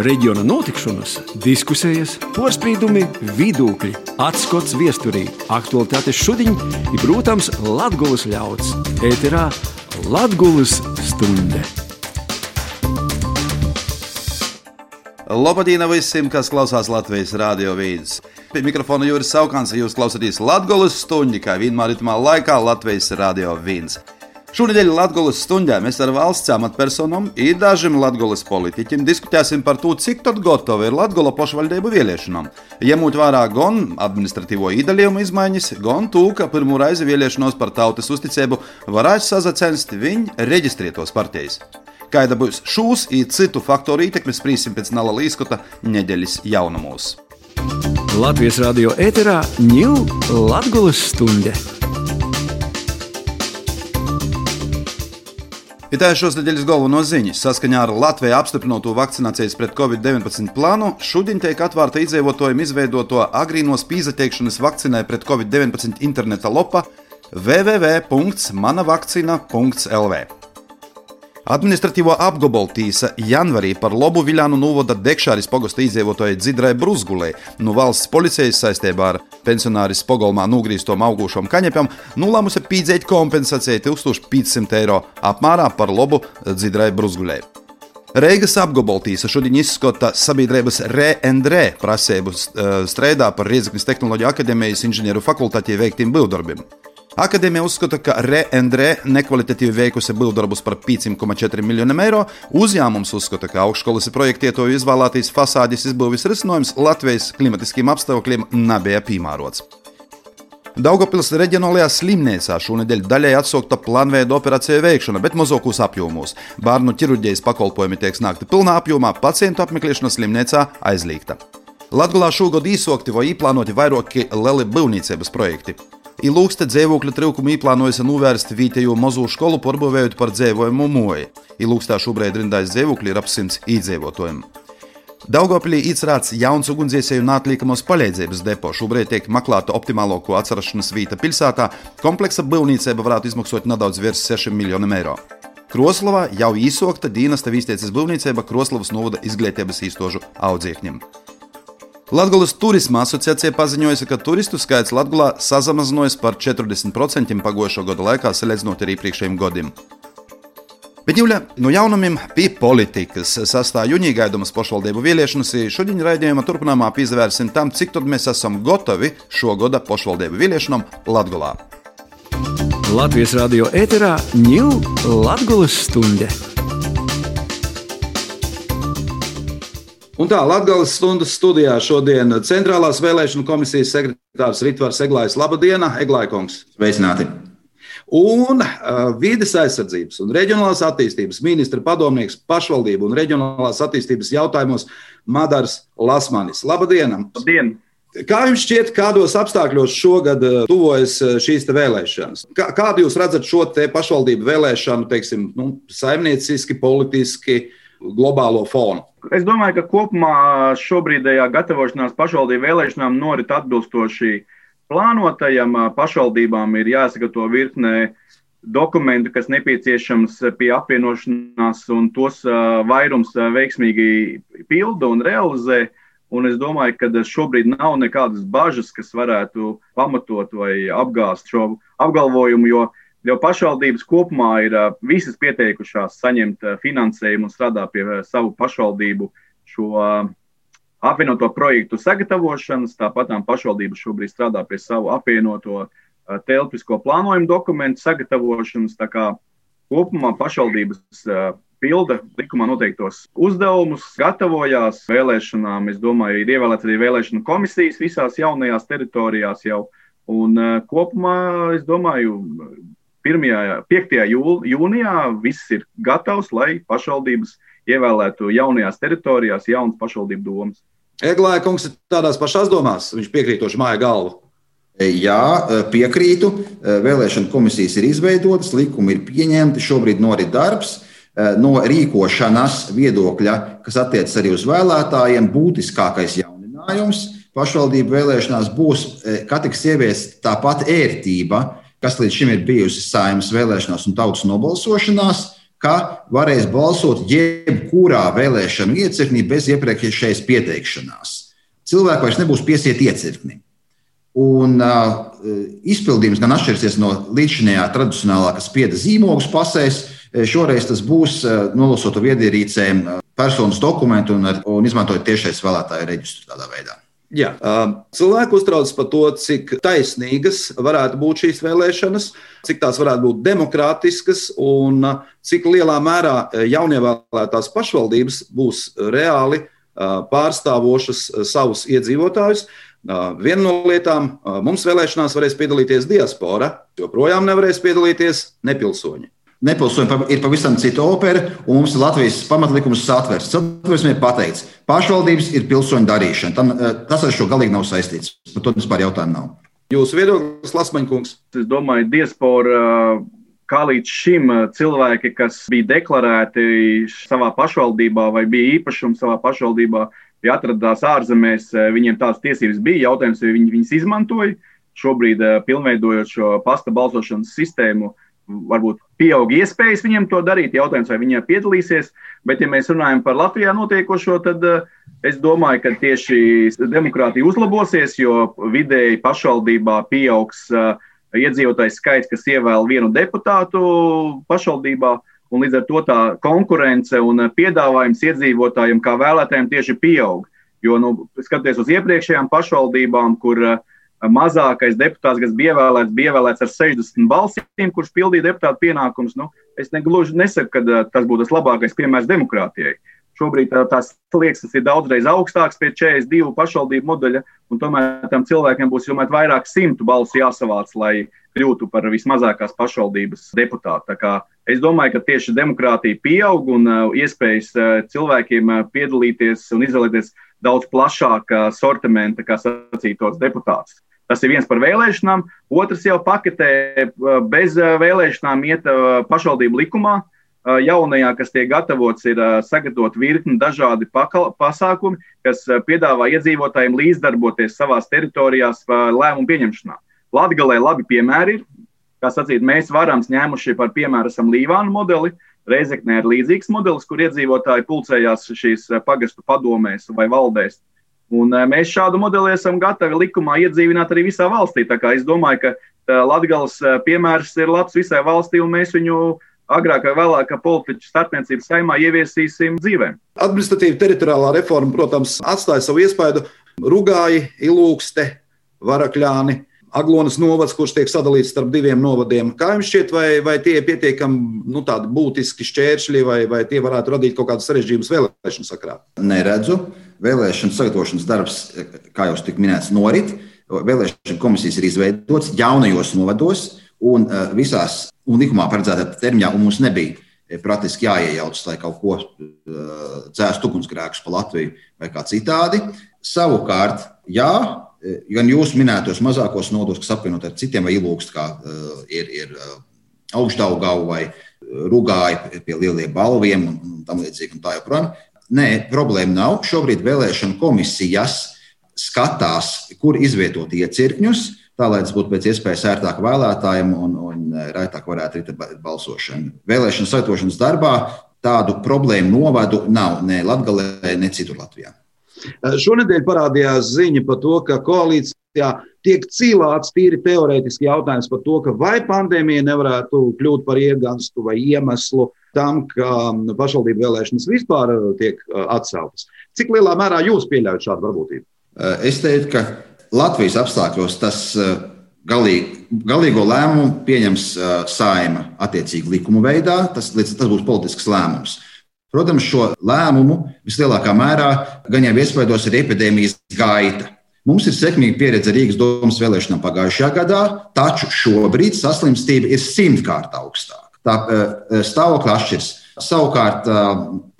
reģiona notikšanas, diskusijas, porcelāna, vidūkļi, atskats viesturī, aktualitātes šodien ir, protams, Latvijas ļauds. Ēterā Latvijas stunde. Labdien visiem, kas klausās Latvijas radio vīdes. Pie mikrofona Juris Saukants, jūs klausāties Latvijas stundu, kā vienmēr ritmā laikā Latvijas radio vīdes. Šonadēļ Latvijas stundā mēs ar valsts amatpersonām un dažiem Latvijas politiķiem diskutēsim par to, cik gatava ir Latvijas pašvaldību vēlēšanām. Ņemot vērā gan administratīvo iedalījumu izmaiņas, gan to, ka pirmo reizi vēlēšanos par tautas uzticību varētu sazacenst viņa reģistrētos partijas. Kāda būs šūs un citu faktoru ietekme, spriesim pēc Nala Līskota nedēļas jaunumos. Latvijas radio ēterā ņūl Latvijas stunde. Ir tā šos nedēļas galveno ziņas. Saskaņā ar Latviju apstiprināto vakcinācijas pret covid-19 plānu šodien tiek atvērta iedzīvotājiem izveidoto agrīnos pīzateikšanas vakcinai pret covid-19 interneta lopa www.manavakcina.lv. Administratīvo apgabalu tīsa janvārī par lobu Viljānu novada Dekšāris pogosta iedzīvotāja Dzidrai Brusgulē no valsts policijas saistībā ar pensionāris Pogolmā nogrīztom augušom kaņepam nolēmusi pīdzēt kompensāciju 1500 eiro apmērā par lobu Dzidrai Brusgulē. Reigas apgabaltīsa šodien izskata sabiedrības RNR prasību strēdā par Riedzeknas Tehnoloģiju akadēmijas inženieru fakultātī veiktiem būvdarbiem. Akadēmija uzskata, ka RNR nekvalitatīvi veikusi būvdarbus par 5,4 miljoniem eiro. Uzņēmums uzskata, ka augšskolas projektietoju izvēlētīs fasādes izbūves risinājums Latvijas klimatiskiem apstākļiem nebija piemērots. Daugopils reģionālajā slimnīcā šonadēļ daļai atsaukta plānveida operācija veikšana, bet mazākos apjomos. Bērnu ķirurģijas pakalpojumi tiek sniegti pilnā apjomā, pacientu apmeklēšana slimnīcā aizliegta. Latvijā šogad īsokti vai īplānoti vairāki lieli būvniecības projekti. Ilūksta dzīvokļa trūkumu īplānojas novērst vietējo mazo skolu, pārbūvējot par dzīvojumu moju. Ilūkstā šobrīd rindais dzīvokļi ir ap simts īdzīvotājiem. Daugopilī izrāds jauns ugunsdzēsēju un atlīkamos palīdzības depo. Šobrīd tiek meklēta optimālāko atcerēšanās vieta pilsētā. Kompleksa būvniecība varētu izmaksāt nedaudz virs 6 miljoniem eiro. Kroslavā jau īsokta dienesta vīstieces būvniecība Kroslavas novada izglītības īstožu audziekņiem. Latvijas turisma asociācija paziņoja, ka turistu skaits Latvijā samazinājies par 40% pagājušā gada laikā, salīdzinot ar iepriekšējiem gadiem. Bet Jūļa, no jaunumiem pie politikas sastāvā jūnija gaidamas pašvaldību vēlēšanas. Šodien raidījumā turpinājumā pievērsim tam, cik tad mēs esam gatavi šo gada pašvaldību vēlēšanām Latvijā. Latvijas radio ēterā ņūl Latvijas stunde. Un tā Latvijas stundas studijā šodien Centrālās vēlēšana komisijas sekretārs Ritvars Eglājs. Labdien, Eglājkungs! Sveicināti! Un uh, vides aizsardzības un reģionālās attīstības ministra padomnieks pašvaldību un reģionālās attīstības jautājumos Madars Lasmanis. Labdien! Labdien! Kā jums šķiet, kādos apstākļos šogad tuvojas šīs vēlēšanas? Kā, kādu jūs redzat šo pašvaldību vēlēšanu, teiksim, nu, saimnieciski, politiski, globālo fonu? Es domāju, ka kopumā šobrīdējā gatavošanās pašvaldību vēlēšanām norit atbilstoši plānotajam. Pašvaldībām ir jāsagatavo virknē dokumentu, kas nepieciešams pie apvienošanās, un tos vairums veiksmīgi pilda un realizē. Un es domāju, ka šobrīd nav nekādas bažas, kas varētu pamatot vai apgāzt šo apgalvojumu, jo Jo pašvaldības kopumā ir visas pieteikušās saņemt finansējumu un strādā pie savu pašvaldību šo apvienoto projektu sagatavošanas. Tāpat pašvaldības šobrīd strādā pie savu apvienoto telpisko plānojumu dokumentu sagatavošanas. Tā kā kopumā pašvaldības pilda likumā noteiktos uzdevumus, gatavojās vēlēšanām. Es domāju, ir ievēlēts arī vēlēšanu komisijas visās jaunajās teritorijās jau. Un kopumā es domāju, 1. 5. Jūl, jūnijā viss ir gatavs, lai pašvaldības ievēlētu jaunajās teritorijās jaunas pašvaldību domas. Eglāja kungs ir tādās pašās domās, viņš piekrītoši māja galvu. Jā, piekrītu. Vēlēšana komisijas ir izveidotas, likumi ir pieņemti, šobrīd norit darbs. No rīkošanas viedokļa, kas attiecas arī uz vēlētājiem, būtiskākais jauninājums pašvaldību vēlēšanās būs, ka tiks ieviesta tāpat ērtība kas līdz šim ir bijusi saimnes vēlēšanās un tautas nobalsošanās, ka varēs balsot jebkurā vēlēšanu iecirknī bez iepriekšējas pieteikšanās. Cilvēki vairs nebūs piesieti iecirkni. Un uh, izpildījums gan atšķirsies no līdzinājā tradicionālā, kas pieda zīmogus pasēs. Šoreiz tas būs uh, nolasot viedierīcēm personas dokumentu un, ar, un izmantojot tiešais vēlētāju reģistru tādā veidā. Jā, cilvēki uztraucas par to, cik taisnīgas varētu būt šīs vēlēšanas, cik tās varētu būt demokrātiskas un cik lielā mērā jaunievēlētās pašvaldības būs reāli pārstāvošas savus iedzīvotājus. Viena no lietām mums vēlēšanās varēs piedalīties diaspora, joprojām nevarēs piedalīties nepilsoņi. Nepilsoņi ir pavisam cita opera, un mums Latvijas pamatlikums satversmes. Satversmē ir pateikts, pašvaldības ir pilsoņu darīšana. Tam, tas ar šo galīgi nav saistīts. Par to vispār jautājumu nav. Jūsu viedoklis, Lasmaņkungs? Es domāju, diaspora kā līdz šim cilvēki, kas bija deklarēti savā pašvaldībā vai bija īpašums savā pašvaldībā, ja atradās ārzemēs, viņiem tādas tiesības bija. Jautājums, vai viņi viņas izmantoja. Šobrīd, pilnveidojot šo pasta balsošanas sistēmu, varbūt pieaug iespējas viņiem to darīt. Jautājums, vai viņi piedalīsies. Bet, ja mēs runājam par Latvijā notiekošo, tad uh, es domāju, ka tieši demokrātija uzlabosies, jo vidēji pašvaldībā pieaugs uh, iedzīvotājs skaits, kas ievēl vienu deputātu pašvaldībā. Un līdz ar to tā konkurence un piedāvājums iedzīvotājiem, kā vēlētājiem, tieši pieaug. Jo, nu, skatoties uz iepriekšējām pašvaldībām, kur uh, mazākais deputāts, kas bija ievēlēts, bija ievēlēts ar 60 balsīm, kurš pildīja deputāta pienākumus. Nu, es negluži nesaku, ka tas būtu tas labākais piemērs demokrātijai. Šobrīd tās slieksnes ir daudzreiz augstākas pie 42 pašvaldību modeļa, un tomēr tam cilvēkiem būs jomēt vairāk simtu balsu jāsavāc, lai kļūtu par vismazākās pašvaldības deputātu. Es domāju, ka tieši demokrātija pieaug un iespējas cilvēkiem piedalīties un izvēlēties daudz plašāka sortimenta, kā sacītos deputātus. Tas ir viens par vēlēšanām, otrs jau paketē bez vēlēšanām iet pašvaldību likumā. Jaunajā, kas tiek gatavots, ir sagatavot virkni dažādi pasākumi, kas piedāvā iedzīvotājiem līdzdarboties savās teritorijās lēmumu pieņemšanā. Latvijā labi piemēri ir. Kā sacīt, mēs varam ņēmuši par piemēru Līvānu modeli, Reizeknē ir līdzīgs modelis, kur iedzīvotāji pulcējās šīs pagastu padomēs vai valdēs. Un eh, mēs šādu modeli esam gatavi likumā iedzīvināt arī visā valstī. Tā kā es domāju, ka eh, Latvijas eh, piemērs ir labs visai valstī, un mēs viņu agrāk vai vēlāk politiķu starpniecības saimā ieviesīsim dzīvē. Administratīva teritoriālā reforma, protams, atstāja savu iespaidu Rugāji, Ilūkste, Varakļāni. Aglonas novads, kurš tiek sadalīts starp diviem novadiem. Kā jums šķiet, vai, vai tie ir pietiekami nu, būtiski šķēršļi, vai, vai tie varētu radīt kaut kādas sarežģījumus vēlēšanu sakrā? Neredzu vēlēšanu sagatavošanas darbs, kā jau tika minēts, norit. Vēlēšana komisijas ir izveidotas jaunajos novados un eh, visās un likumā paredzētā termiņā, un mums nebija eh, praktiski jāiejaucas, lai kaut ko eh, dzēstu ugunsgrēkus pa Latviju vai kā citādi. Savukārt, jā, gan jūsu minētos mazākos nodos, kas apvienot ar citiem, vai ilūkst, kā ir, ir augstdaugau vai rugāji pie lieliem balviem un tam līdzīgi un tā joprojām. Nē, problēma nav. Šobrīd vēlēšana komisijas skatās, kur izvietot iecirkņus, tā lai tas būtu pēc iespējas ērtāk vēlētājiem un, un raitāk varētu arī balsošana. Vēlēšana saitošanas darbā tādu problēmu novadu nav ne Latvijā, ne citur Latvijā. Šonadēļ parādījās ziņa par to, ka koalīcijā tiek cīlāts tīri teorētiski jautājums par to, vai pandēmija nevarētu kļūt par iegānstu vai iemeslu tam, ka pašvaldību vēlēšanas vispār uh, tiek uh, atceltas. Cik lielā mērā jūs pieļaujat šādu varbūtību? Uh, es teiktu, ka Latvijas apstākļos tas galīgi, galīgo lēmumu pieņems saima attiecīgi likuma veidā. Tas, tas būs politisks lēmums. Protams, šo lēmumu vislielākā mērā gan jau iespaidos ir epidēmijas gaita. Mums ir sekmīga pieredze Rīgas domas vēlēšanām pagājušajā gadā, taču šobrīd saslimstība ir simtkārt augstāka tā stāvokļa atšķiras. Savukārt,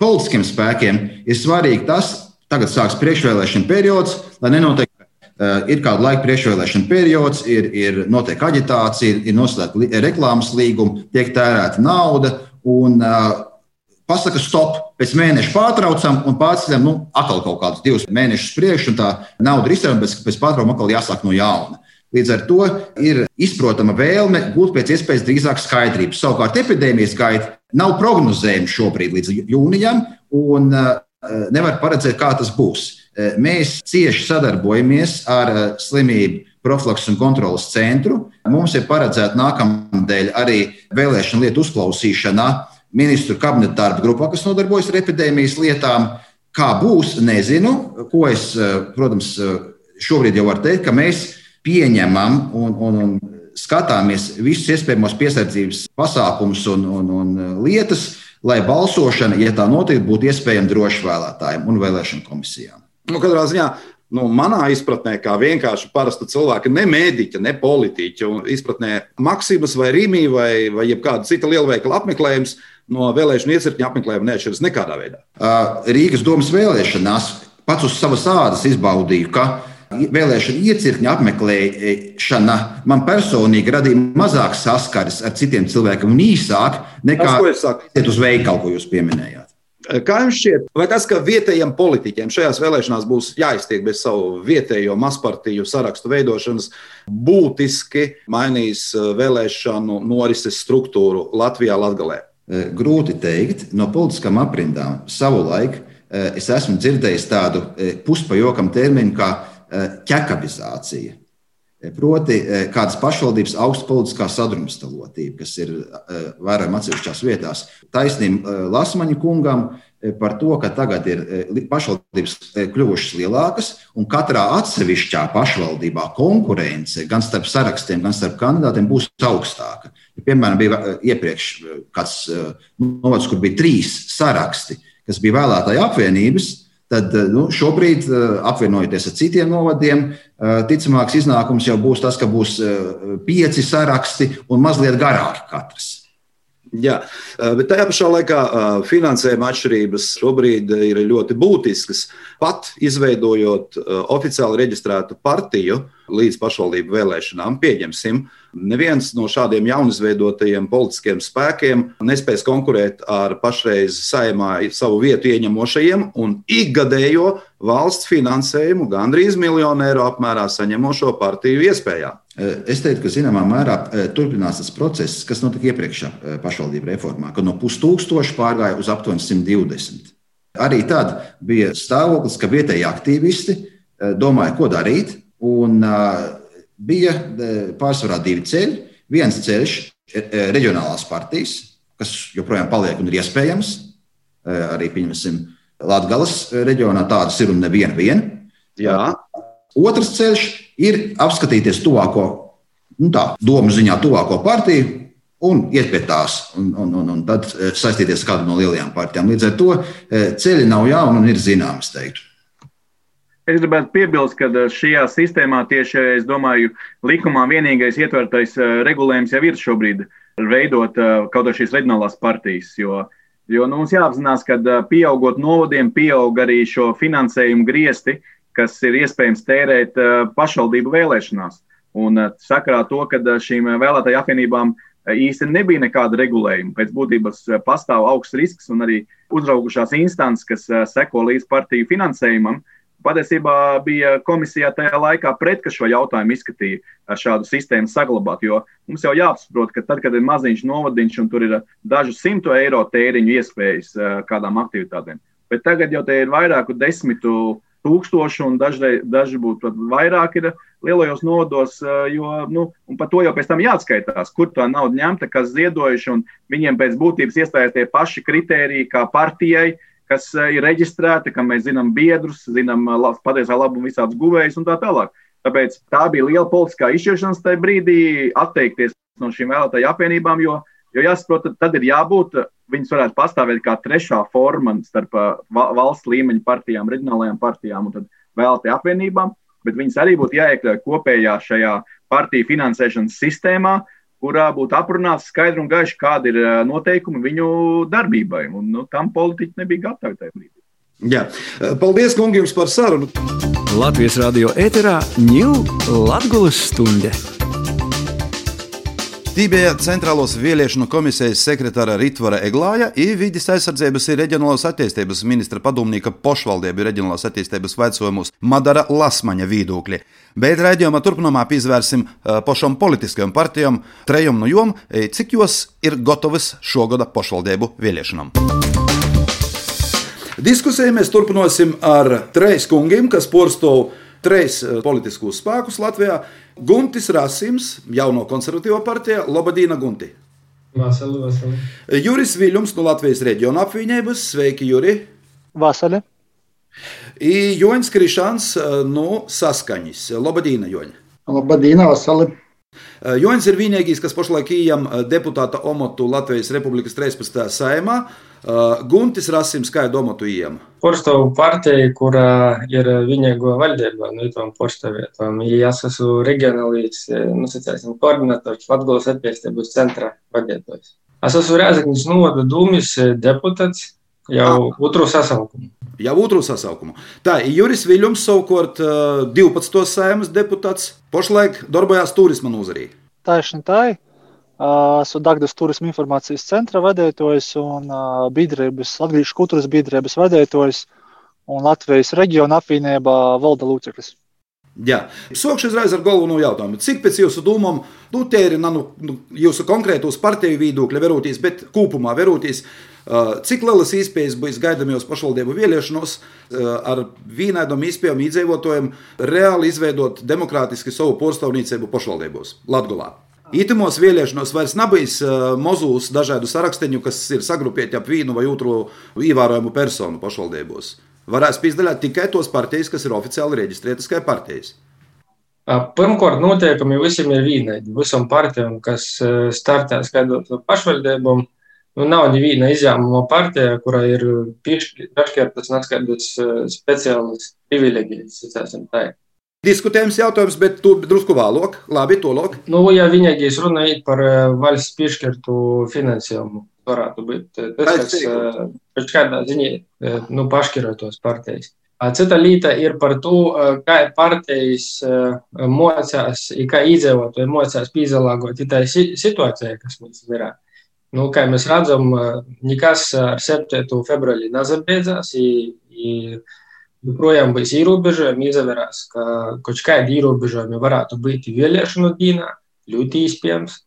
politiskiem spēkiem ir svarīgi tas, tagad sāksies priekšvēlēšana periods, lai nenotiek. Ir kāda laika priekšvēlēšana periods, ir, ir notiek aģitācija, ir noslēgta reklāmas līguma, tiek tērēta nauda. Un, uh, pasaka, stop, pēc mēneša pārtraucam un pārceļam, nu, atkal kaut kādus divus mēnešus priekšā, un tā nauda ir izsaka, bet pēc pārtraukuma atkal jāsāk no jauna. Līdz ar to ir izprotama vēlme gūt pēc iespējas drīzāk skaidrības. Savukārt epidēmijas gaita nav prognozējumi šobrīd līdz jūnijam, un nevar paredzēt, kā tas būs. Mēs cieši sadarbojamies ar slimību profilaks un kontrolas centru. Mums ir paredzēta nākamnedēļ arī vēlēšana lietu uzklausīšana ministru kabineta darba grupā, kas nodarbojas ar epidēmijas lietām. Kā būs, nezinu. Ko es, protams, šobrīd jau varu teikt, ka mēs pieņemam un, un, un skatāmies visus iespējamos piesardzības pasākumus un, un, un lietas, lai balsošana, ja tā notiek, būtu iespējama droši vēlētājiem un vēlēšanu komisijām. Nu, katrā ziņā nu, manā izpratnē, kā vienkārši parasta cilvēka, ne mēdīķa, ne politiķa, un izpratnē Maksimas vai Rīmī vai, vai jebkāda cita lielveikala apmeklējums no vēlēšanu iecirkņa apmeklējuma neatšķiras nekādā veidā. Rīgas domas vēlēšanās pats uz savas ādas izbaudīju, ka vēlēšana iecirkņa apmeklēšana man personīgi radīja mazāk saskares ar citiem cilvēkiem un īsāk nekā iet uz veikalu, ko jūs pieminējāt. Kā jums šķiet, vai tas, ka vietējiem politiķiem šajās vēlēšanās būs jāiztiek bez savu vietējo mazpartiju sarakstu veidošanas, būtiski mainīs eh, vēlēšanu norises struktūru Latvijā, Latvijā? Eh, grūti teikt, no politiskām aprindām savulaik eh, es esmu dzirdējis tādu puspajokam terminu kā ķekabizācija. Proti, kādas pašvaldības augsta politiskā sadrumstalotība, kas ir vērojama atsevišķās vietās. Taisnība Lasmaņa kungam par to, ka tagad ir pašvaldības kļuvušas lielākas, un katrā atsevišķā pašvaldībā konkurence gan starp sarakstiem, gan starp kandidātiem būs augstāka. Ja, piemēram, bija iepriekš kāds novads, kur bija trīs saraksti, kas bija vēlētāju apvienības, tad eh, nu, šobrīd, eh, apvienojoties ar citiem novadiem, eh, ticamāks iznākums jau būs tas, ka būs pieci saraksti un mazliet garāki katrs. Jā, bet tajā pašā laikā finansējuma atšķirības šobrīd ir ļoti būtiskas. Pat izveidojot oficiāli reģistrētu partiju līdz pašvaldību vēlēšanām, pieņemsim, Neviens no šādiem jaunizveidotajiem politiskiem spēkiem nespēs konkurēt ar pašreiz saimā savu vietu ieņemošajiem un ikgadējo valsts finansējumu gandrīz miljonu eiro apmērā saņemošo partiju iespējām. Es teiktu, ka zināmā mērā turpinās tas process, kas notika iepriekšējā pašvaldību reformā, kad no pustūkstoša pārgāja uz aptuveni 120. Arī tad bija stāvoklis, ka vietējie aktīvisti domāja, ko darīt. Un bija pārsvarā divi ceļi. Viens ceļš ir reģionālās partijas, kas joprojām paliek un ir iespējams. Arī, Latvijas reģionā tādas ir un neviena vien. Otrs ceļš ir apskatīties tuvāko, nu tā, domu ziņā, tuvāko partiju un iet pie tās, un, un, un, un tad saistīties ar kādu no lielajām partijām. Līdz ar to ceļi nav jauni un ir zināmi, es teiktu. Es gribētu piebilst, ka eh, šajā sistēmā tieši, es domāju, likumā vienīgais ietvertais eh, regulējums jau ir šobrīd veidot eh, kaut kādas šīs reģionālās partijas. Jo, jo nu, mums jāapzinās, ka pieaugot novadiem, pieaug arī šo finansējumu griesti, kas ir iespējams tērēt pašvaldību vēlēšanās. Un sakarā to, ka šīm vēlētāju apvienībām īsti nebija nekāda regulējuma. Pēc būtības pastāv augsts risks un arī uzraugušās instances, kas seko līdz partiju finansējumam, Patiesībā bija komisijā tajā laikā pret, ka šo jautājumu izskatīja šādu sistēmu saglabāt. Jo mums jau jāsaprot, ka tad, kad ir maziņš novadiņš un tur ir dažu simtu eiro tēriņu iespējas kādām aktivitātēm, bet tagad jau te ir vairāku desmitu tūkstoši un daži, daži būtu pat vairāk ir lielajos nodos, jo nu, par to jau pēc tam jāatskaitās, kur tā nauda ņemta, kas ziedojuši, un viņiem pēc būtības iestājas tie paši kritēriji kā partijai, kas eh, ir reģistrēti, kam mēs zinām biedrus, zinām eh, patiesā labumu visādus guvējus un tā tālāk. Tāpēc tā bija liela politiskā izšķiršanās tajā brīdī atteikties no šīm vēlētāju apvienībām, jo, jo jāsaprot, tad ir jābūt, viņas varētu pastāvēt kā trešā forma starp eh, valsts līmeņa partijām, reģionālajām partijām un vēlētāju apvienībām, bet viņas arī būtu jāiekļauj kopējā šajā partiju finansēšanas sistēmā, kurā būtu aprunāts skaidri un gaiši, kāda ir noteikumi viņu darbībai. Un, nu, tam politiķi nebija gatavi tajā brīdī. Jā. Paldies, kungi, jums par sarunu. Latvijas radio ēterā ņūl Latvijas stunde. Stībēja Centrālos vēlēšanu komisijas sekretāra Ritvara Eglāja un vidas aizsardzības un reģionālās attīstības ministra padomnieka pošvaldību reģionālās attīstības veicojumus Madara Lasmaņa viedokļi. Bet raidījumā turpinājumā pievērsim pašām politiskajām partijām, trejām no jom, cik jos ir gatavas šogada pošvaldību vēlēšanām. Diskusiju mēs turpināsim ar trīs kungiem, kas porcelāna trīs politiskos spēkus Latvijā. Guntis Rasims, jauno konservatīvo partiju, Lobadīna Gunti. Vasali, vasali. Juris Viļņums no Latvijas reģiona apvienības. Sveiki, Juri! Vasali! I Joņs Krišāns no Saskaņas. Lobadīna, Joņa! Labdien, Vasali! Joņs ir vienīgais, kas pašlaik ījam deputāta omotu Latvijas Republikas 13. saimā. Guntis Rasims, kā ir domātu ījam? Porstovu partija, kura ir vienīgo valdībā no itām porstovietām. Es esmu reģionālīs, nu, sacēsim, koordinators Latgolas attīstības centra vadītājs. Es esmu Rēzaknis novada dūmis deputāts jau otru sasaukumu. Jau otru sasaukumu. Tā Juris Viļņums, savukārt 12. saimas deputāts, pašlaik darbojās turisma nozarī. Taisni tā ir. Esmu Dārgājas turisma informācijas centra vadītājs un biedrības, Latvijas kultūras biedrības vadītājs un Latvijas reģiona apvienībā valda loceklis. Jā, sākšu uzreiz ar galveno jautājumu. Cik pēc jūsu domām, nu, tie ir nu, nu, jūsu konkrētos partiju viedokļi, verotīs, bet kopumā verotīs, cik lielas iespējas būs gaidāmajos pašvaldību vēlēšanos ar vienādām iespējām iedzīvotājiem reāli izveidot demokrātiski savu porcelānīcību pašvaldībos Latvijā? Itimos vēlēšanos vairs nebūs mozus dažādu saraksteņu, kas ir sagrupēti ap vienu vai otru ievērojamu personu pašvaldībos. Varēs pīzdaļāt tikai tos partijas, kas ir oficiāli reģistrētas kā partijas. Pirmkārt, noteikumi visiem ir vienādi. Visam partijām, kas startē skaidrot pašvaldībām, nu, nav neviena izņēmuma partija, kurā ir piešķirtas neskaidrs speciālas privileģijas, sacēsim tā. Diskutējums jautājums, bet tu drusku vēlāk, labi, tolok. Nu, ja vienīgais runājot par valsts piešķirtu finansējumu, varētu būt tas, kas pēc kādā ziņā nu, paškirotos partijas. Cita lieta ir par to, kā partijas mocās, kā iedzīvotāji mocās pīzalāgot tai situācijai, kas mums ir. Nu, kā mēs redzam, nekas ar 7. februāri nezabeidzās. Joprojām būs ierobežojumi, izvērās, ka kaut kādi ierobežojumi varētu būt vēlēšanu dienā, ļoti iespējams.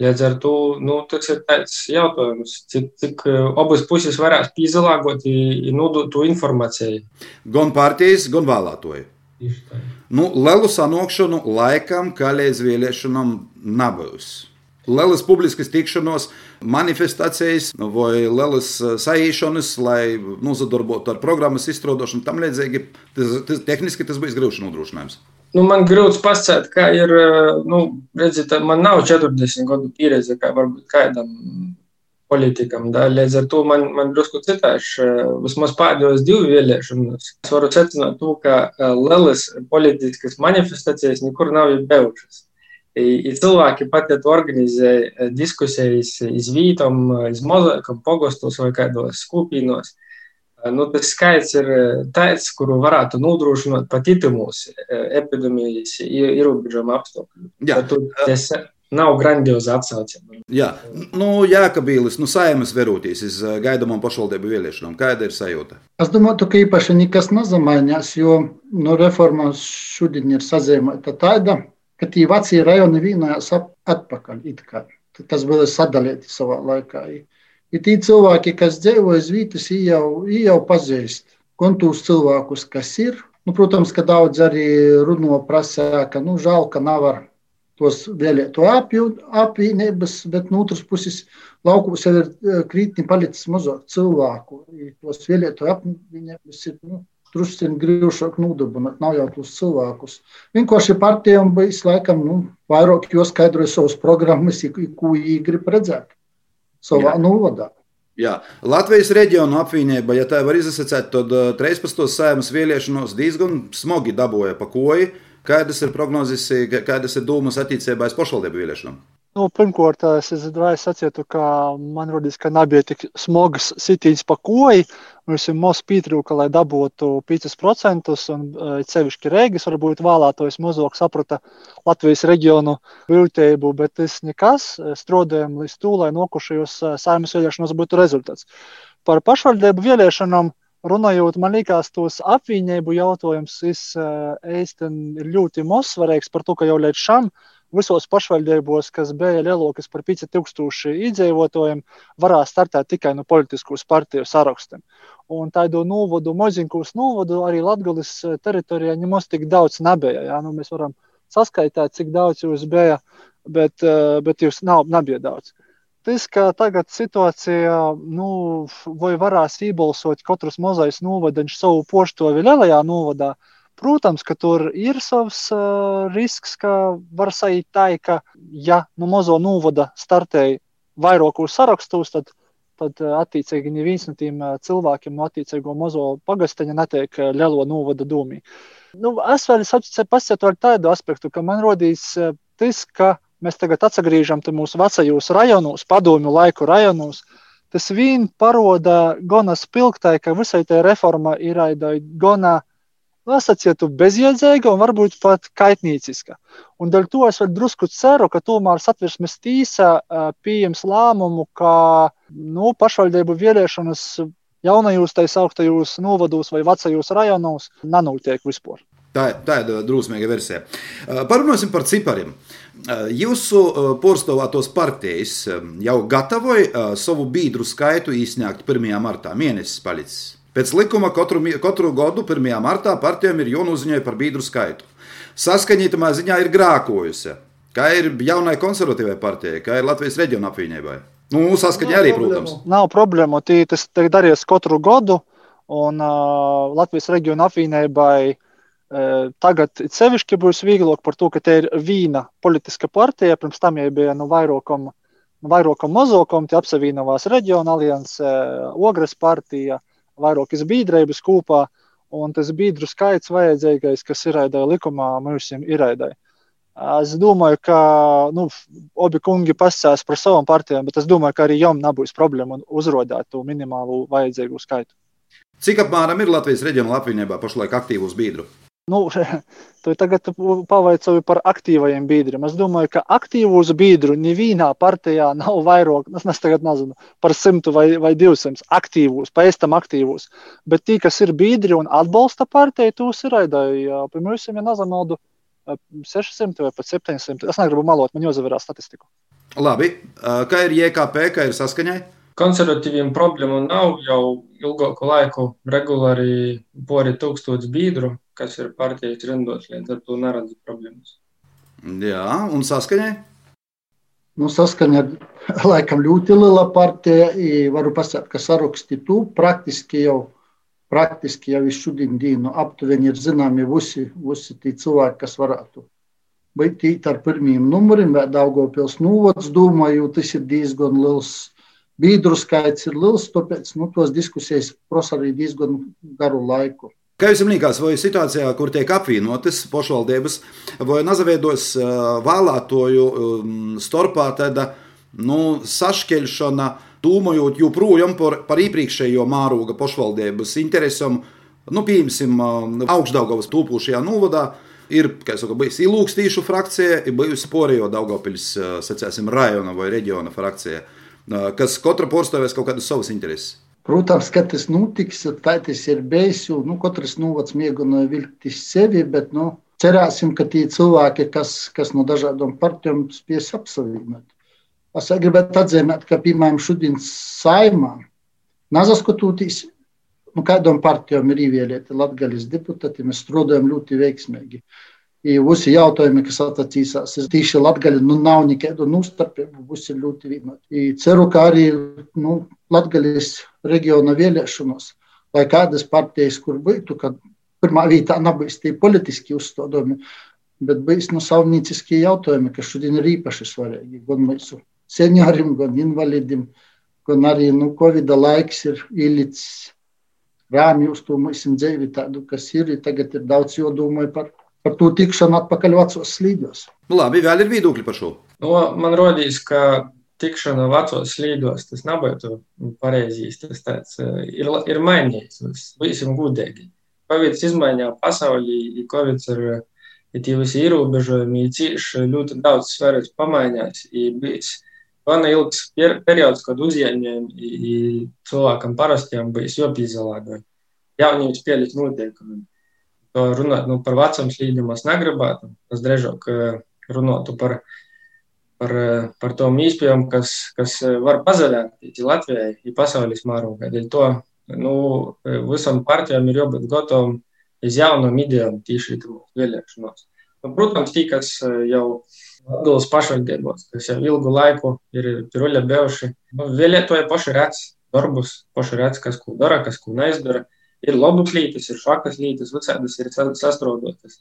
Līdz ar to nu, tas ir tāds jautājums, cik, cik abas puses varēs pīzelāgot un nodot to informāciju. Gan partijas, gan vēlētoji. Nu, lielu sanākšanu laikam, kā līdz vēlēšanām, nebūs. Lielas publiskas tikšanos, manifestācijas vai lielas saīšanas, lai nozadarbotu ar programmas izstrādāšanu, tam līdzīgi. Tas, tas, tehniski tas būs grūts nodrošinājums. Nu, man grūti pasakāt, kā ir. Nu, redziet, man nav 40 gadu pieredze, kā varbūt kādam politikam. Da? Līdz ar to man, man drusku citāši, vismaz pēdējos divu vēlēšanas. Es varu secināt to, ka lielas politiskas manifestācijas nekur nav bijušas. I cilvēki pat organizē diskusijas iz vītam, iz mozaikam, pogostos vai kādos skupīnos. Nu, tas skaits ir tāds, kuru varētu nodrošināt pat itimos epidēmijas ierobežojuma apstākļu. Tas nav grandiozi atsaucieni. Jā, nu, Jākabīlis, nu, saimas verūtīs iz gaidāmām pašvaldību vēlēšanām. Kāda ir sajūta? Es domāju, ka īpaši nekas nezamainās, jo nu, reformas šodien ir sazīmēta tāda, ka tie vecie rajoni vienojās atpakaļ. Tas bija sadalīti savā laikā. Ir tie cilvēki, kas dzīvo uz vietas, jau, jau pazīst gan tos cilvēkus, kas ir. Nu, protams, ka daudz arī runo prasā, ka nu, žēl, ka nav ar tos vēlēto apvienības, bet no otras puses laukos ir krītni palicis mazāk cilvēku. Tos vēlēto apvienības ir nu, drusku grūtāk nodarbināt, nav jau tos cilvēkus. Vienkārši partijām bijis laikam nu, vairāk, jo skaidroja savas programmas, ko viņi grib redzēt savā novadā. Jā. Latvijas reģiona apvienība, ja tā var izsakāt, tad 13. sēmas vēlēšanos diezgan smogi dabūja pa koji. Kādas ir prognozes, kādas ir dūmas attīstībā aiz pašvaldību vēlēšanām? Nu, pirmkārt, es uzreiz sacītu, ka man rodīs, ka nebija tik smags sitiens pa koju. Mums ir maz pietrūka, lai dabūtu 5%, un sevišķi Rīgas varbūt vēlētos mazāk saprata Latvijas reģionu viltību, bet tas nekas. Strādājam līdz tū, lai nokušajos saimnes vēlēšanos būtu rezultāts. Par pašvaldību vēlēšanām runājot, man liekas, tos apvienību jautājums īstenībā ir ļoti maz svarīgs par to, ka jau līdz šim visos pašvaldībos, kas bija lielākas par 5000 iedzīvotājiem, varēja startēt tikai no politiskas partiju sarakstiem. Un tādu novodu, maziņkos novodu arī Latvijas teritorijā nemaz tik daudz nebija. Ja? Nu, mēs varam saskaitīt, cik daudz jūs bija, bet, bet jūs nav, nebija daudz. Tas, ka tagad situācija, nu, vai varēs iebalsot katrs mazais novadaņš savu poštovi lielajā novadā, uh, Protams, ka tur ir savs uh, risks, ka var sajūt tā, ka, ja no nu mazo novada startēja vairākos sarakstos, tad, tad attiecīgi neviens no tiem cilvēkiem no attiecīgo mazo pagasteņa netiek lielo novada dūmī. Nu, es vēl pasietu tādu aspektu, ka man rodīs tas, ka mēs tagad atgriežam mūsu vecajos rajonos, padomju laiku rajonos. Tas vien paroda gana spilgtai, ka visai tai reforma ir gana nosacītu bezjēdzīga un varbūt pat kaitnīciska. Un dēļ to es vēl drusku ceru, ka tomēr satversmes tīsa pieņems lēmumu, ka nu, pašvaldību vēlēšanas jaunajos tā sauktajos novados vai vecajos rajonos nenotiek vispār. Tā, ir drusmīga versija. Parunāsim par cipariem. Jūsu porcelātos partijas jau gatavoja savu biedru skaitu izsniegt 1. martā. Mēnesis palicis. Pēc likuma katru, katru gadu 1. martā partijām ir jānoziņoja par biedru skaitu. Saskaņītamā ziņā ir grākojusi. Kā ir jaunai konservatīvai partijai, kā ir Latvijas reģiona apvienībai? Nu, saskaņā arī, protams. Nav problēmu. Tī, tas tiek darīts katru gadu, un uh, Latvijas reģiona apvienībai uh, tagad sevišķi būs vieglāk par to, ka te ir vīna politiska partija. Pirms tam jau bija nu, vairākam, nu, vairākam mazākam, tie apsavienojās reģiona alianse, uh, Ogres partija vairākas biedrības kopā, un tas biedru skaits vajadzīgais, kas ir ēdai likumā, mums ir ēdai. Es domāju, ka nu, abi kungi pasakās par savām partijām, bet es domāju, ka arī jums nebūs problēma uzrādīt to minimālo vajadzīgo skaitu. Cik apmēram ir Latvijas reģionālā apvienībā pašlaik aktīvus biedru? Nu, tu tagad pavaicāji par aktīvajiem biedriem. Es domāju, ka aktīvos biedru nevienā partijā nav vairāk, es nezinu, par simtu vai, vai divsimt aktīvos, pēc tam aktīvos. Bet tie, kas ir biedri un atbalsta partiju, tos ir aidāji. Piemēram, ja nezamaldu 600 vai pat 700. Es negribu malot, man jāsavērā statistiku. Labi, kā ir JKP, kā ir saskaņai? Konservatīviem problēmu nav jau ilgāku laiku regulāri pori tūkstoši biedru kas ir partijas rindos, līdz ar to neredzu problēmas. Jā, un saskaņai? Nu, saskaņa ir laikam ļoti liela partija. Varu pasakāt, ka saraksti tu praktiski jau, praktiski jau šodien dienu aptuveni ir zināmi visi, visi tie cilvēki, kas varētu būt ar pirmiem numuriem, vai Daugopils novads, domāju, tas ir diezgan liels. Biedru skaits ir liels, tāpēc nu, tos diskusijas prasa arī diezgan garu laiku. Kā jums liekas, vai situācijā, kur tiek apvienotas pašvaldības, vai nazaveidos vēlētoju starpā tāda nu, sašķelšana, domājot joprojām par, par iepriekšējo māroga pašvaldības interesam, nu, piemēram, augšdaugavas tūpošajā novadā. Ir, jau teicu, ilūgstīšu frakcija, ir bijusi Porija Daugopils, sacēsim, rajona vai reģiona frakcija, kas katra porcelāna kaut kādus savus intereses. Protams, ka tas notiks, tā tas ir bijis. Nu, katrs novads mēģināja vilkt sevi, bet nu, cerēsim, ka tie cilvēki, kas, kas no dažādām partijām spēs apsavienot. Es gribētu atzīmēt, ka, piemēram, šodien saimā, nesaskatoties, nu, kādām partijām ir ievēlēti latgaļas deputāti, mēs strādājam ļoti veiksmīgi. Visi jautājumi, kas attiecās uz tīši latgaļu, nu, nav nekādu nustarpību, visi ir ļoti vienoti. Ceru, ka arī nu, Latvijas reģiona vēlēšanos, lai kādas partijas, kur būtu, kad pirmā vietā nebūs tie politiski uzstādījumi, bet būs nu, savnīciskie jautājumi, kas šodien ir īpaši svarīgi gan mūsu senioriem, gan invalīdiem, gan arī nu, Covid laiks ir ielicis rāmju uz to mūsu dzīvi, tādu, kas ir. Tagad ir daudz jodomai par, par to tikšanu atpakaļ vecos slīdļos. Nu, labi, vēl ir viedokļi par šo. Nu, man rodīs, ka tikšana vecos slīdos, tas nebūtu pareizīs. Tas tāds, ir, ir mainījies. Būsim gudīgi. Covid izmaiņā pasaulī, Covid ir, ir tie visi ierobežojumi, ir cīši ļoti daudz sfēras pamainās. Bijis gana ilgs periods, kad uzņēmējiem cilvēkam parastiem bijis jāpīzelāgoja. Jaunības pielikt noteikumi. To runāt nu, par vecam slīdiem es negribētu. Es drīzāk runātu par par, par tom īspējām, kas, kas var pazaļāt Latvijai, ja pasaules mērogā. Dēļ to nu, visam partijām ir jābūt gatavam uz jaunām idejām tīši vēlēšanos. Nu, protams, tī, kas jau Latvijas pašvaldībos, kas jau ilgu laiku ir piruļa bijuši, nu, vēlētoji paši redz darbus, paši redz, kas ko dara, kas ko neizdara. Ir labas lietas, ir šakas lietas, visādas ir sastrodotas.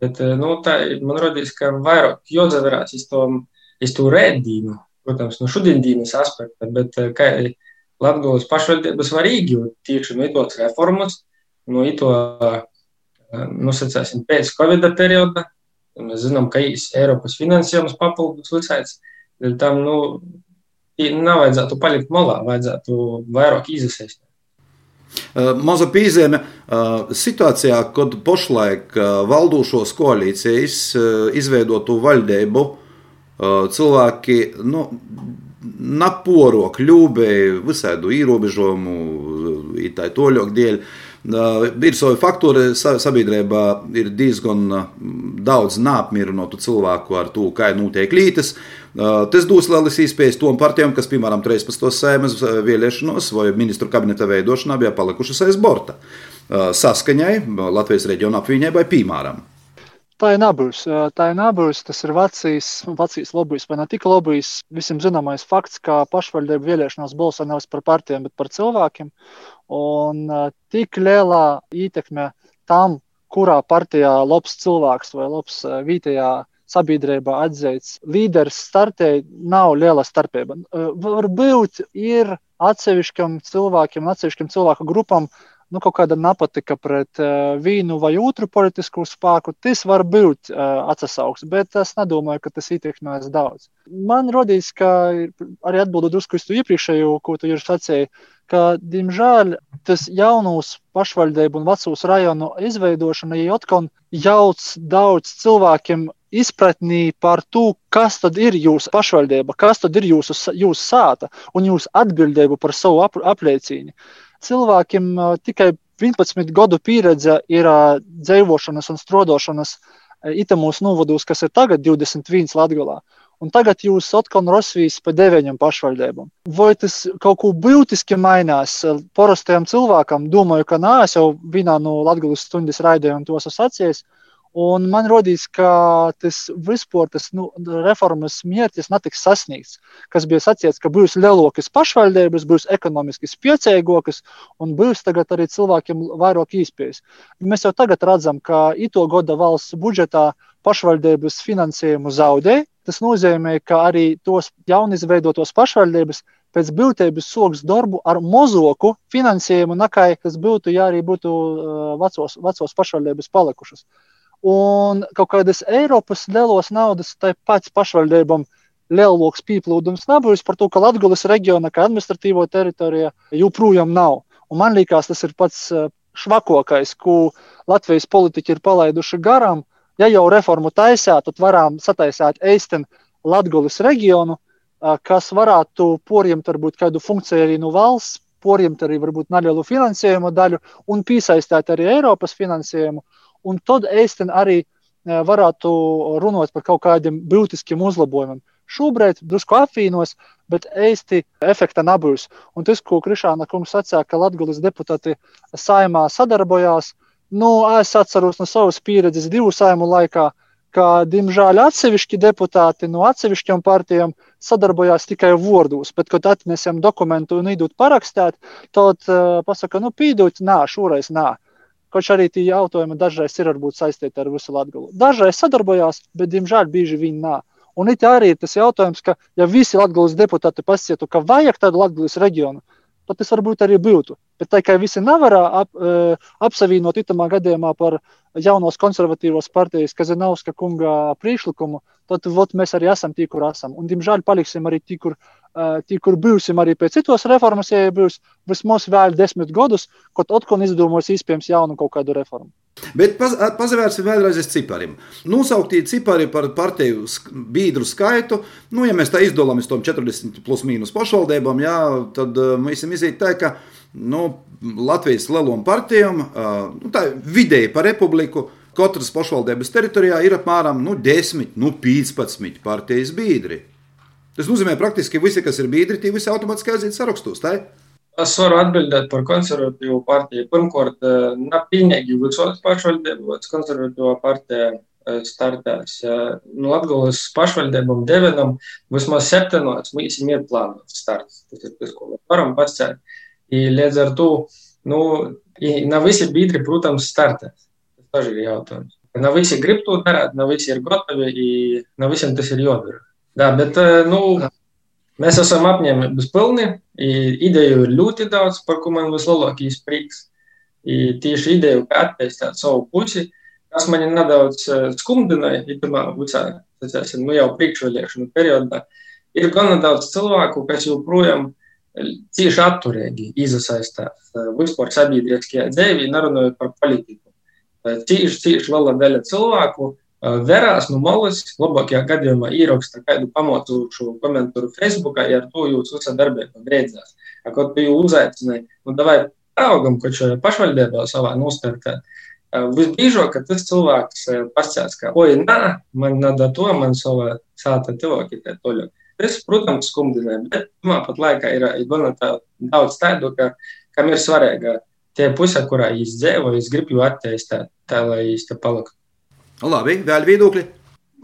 Bet, nu, tā, man rodīs, ka vairāk jāzaverās tom es to redzēju, protams, no šodienas aspekta, bet eh, kā Latvijas pašvaldības svarīgi, tieši no tos reformas, no to, eh, nu, sacāsim, pēc Covid perioda, mēs zinām, ka īs Eiropas finansējums papildus visāds, tam, nu, nevajadzētu palikt malā, vajadzētu vairāk izsaistīt. Eh, maza pīzēme situācijā, kad pašlaik valdošos koalīcijas izveidotu valdību cilvēki nu, naporo, kļūbēji visādu ierobežojumu, tā toļok dēļ. Ir savi faktori, sabiedrībā ir diezgan daudz neapmierinātu cilvēku ar to, kā notiek lītas. Tas dos lielas iespējas tom partijām, kas, piemēram, 13. sēmas vēlēšanos vai ministru kabineta veidošanā bija palikušas aiz borta. Saskaņai Latvijas reģiona apvienībai, piemēram. Tā ir nabūs. Tā ir nabūs, tas ir vecīs, vecīs lobbyis, vai ne tik lobbyis. Visiem zināmais fakts, ka pašvaldību vēlēšanās balso nevis par partijām, bet par cilvēkiem. Un tik lielā ietekme tam, kurā partijā labs cilvēks vai labs vietējā sabiedrībā atzīts līderis startē, nav liela starpība. Varbūt ir atsevišķam cilvēkiem, atsevišķam cilvēku grupam nu, kaut kāda nepatika pret uh, vienu vai otru politisku spēku, tas var būt uh, atsauks, bet es nedomāju, ka tas ietekmēs daudz. Man rodīs, ka arī atbildot drusku uz to iepriekšējo, ko tu jau sacīji, ka, diemžēl, tas jaunus pašvaldību un vecos rajonu izveidošana jau atkal jauc daudz cilvēkiem izpratnī par to, kas tad ir jūsu pašvaldība, kas tad ir jūsu, jūsu sāta un jūsu atbildība par savu ap, apliecību cilvēkiem tikai 11 gadu pieredze ir dzīvošanas un strodošanas itamos novados, kas ir tagad 21 Latvijā. Un tagad jūs atkal rosvīs pa deviņiem pašvaldībām. Vai tas kaut ko būtiski mainās parastajam cilvēkam? Domāju, ka nē, es jau vienā no Latvijas stundas raidījumiem tos esmu sacījis. Un man rodīs, ka tas vispār tas nu, reformas mērķis netiks sasniegts. Kas bija sacīts, ka būs lielākas pašvaldības, būs ekonomiski spēcīgākas un būs tagad arī cilvēkiem vairāk īspējas. Mēs jau tagad redzam, ka ito gada valsts budžetā pašvaldības finansējumu zaudē. Tas nozīmē, ka arī tos jaunizveidotos pašvaldības pēc būtības soks darbu ar mozoku finansējumu, nekā tas būtu, ja arī būtu vecos, vecos pašvaldības palikušas. Un kaut kādas Eiropas lielos naudas tai pats pašvaldībām lielāks pieplūdums nebūs par to, ka Latvijas reģiona kā administratīvo teritorija joprojām nav. Un man liekas, tas ir pats eh, švakākais, ko Latvijas politiķi ir palaiduši garām. Ja jau reformu taisāt, tad varam sataisīt eisteni Latvijas reģionu, eh, kas varētu poriemt varbūt kādu funkciju arī no valsts, poriemt arī varbūt nelielu finansējumu daļu un piesaistīt arī Eiropas finansējumu un tad ēsten arī varētu runāt par kaut kādiem būtiskiem uzlabojumiem. Šobrīd drusku apvīnos, bet īsti efekta nebūs. Un tas, ko Krišāna kungs sacīja, ka Latvijas deputāti saimā sadarbojās, nu, es atceros no savas pieredzes divu saimu laikā, ka, diemžēl, atsevišķi deputāti no atsevišķiem partijām sadarbojās tikai vārdos, bet, kad atnesam dokumentu un idут parakstīt, tad uh, pasaka, nu, pīdūt, nā, šoreiz nā. Kaut arī tie jautājumi dažreiz ir saistīti ar visu Latviju. Dažreiz sadarbojās, bet, diemžēl, bieži viņi nav. Un it arī ir tas jautājums, ka, ja visi Latvijas deputāti pasietu, ka vajag tādu Latvijas reģionu, tad tas varbūt arī būtu. Bet tā kā visi nevar ap, apsavienot itamā gadījumā par jaunos konservatīvos partijas Kazanovska kunga priekšlikumu, tad vot, mēs arī esam tie, kur esam. Un, diemžēl, paliksim arī tie, kur, tie, kur būsim arī pēc citos reformas, ja būs vismaz vēl desmit gadus, kad atkal izdomos iespējams jaunu kaut kādu reformu. Bet paz, pazavērsim vēlreiz uz cipariem. Nosauktie cipari par partiju biedru skaitu, nu, ja mēs tā izdalāmies tom 40 plus mīnus pašvaldībām, jā, tad uh, mēs esam izīt tā, ka nu, Latvijas lielom partijām, uh, nu, tā vidēji par republiku, katras pašvaldības teritorijā ir apmēram nu, 10, nu, 15 partijas biedri. Tas nozīmē, ka praktiski visi, kas ir biedri, tie visi automātiski aiziet sarakstos. Tā? Es varu atbildēt par konservatīvu partiju. Pirmkārt, eh, nav pilnīgi visos pašvaldībos konservatīvā partija eh, startēs. Nu, Latvijas pašvaldībām devenam vismaz septiņos mīsim ir plānots starts. Tas ir tas, ko mēs varam pasēt. I līdz ar to, nu, nav visi biedri, protams, startēs. Tas arī ir jautājums. Nav visi grib to darīt, nav visi ir gatavi, nav visiem tas ir jādara. Jā, bet, eh, nu, Mēs esam apņēmības pilni. Ideju ir ļoti daudz, par ko man vislielākais prieks. I tieši ideju, kā attīstīt savu pusi, kas man nedaudz skumdināja, pirmā visā, tecēsim, nu jau priekšvēlēšanu periodā, ir gana daudz cilvēku, kas joprojām cieši atturīgi iesaistās vispār sabiedriskajā dzīvē, nerunājot par politiku. Cieši, cieši liela daļa cilvēku verās no malas, labākajā gadījumā ieraksta kādu pamatošu komentāru Facebook, ja ar to jūs esat darbībā grēdzās. Kaut kā jūs uzaicinājāt, nu, davai paraugam, ko šajā pašvaldībā savā nostartē. Visbiežāk, kad tas cilvēks pasakās, ka, oi, nē, man nada to, man savā sāta tuvākie tā toļāk. Tas, protams, skumdināja, bet tomēr pat laikā ir gana daudz tādu, ka, kam ir svarīga tie puse, kurā viņš dzīvo, viņš grib jau attīstīt, tā lai viņš te paliktu. Labi, vēl viedokļi.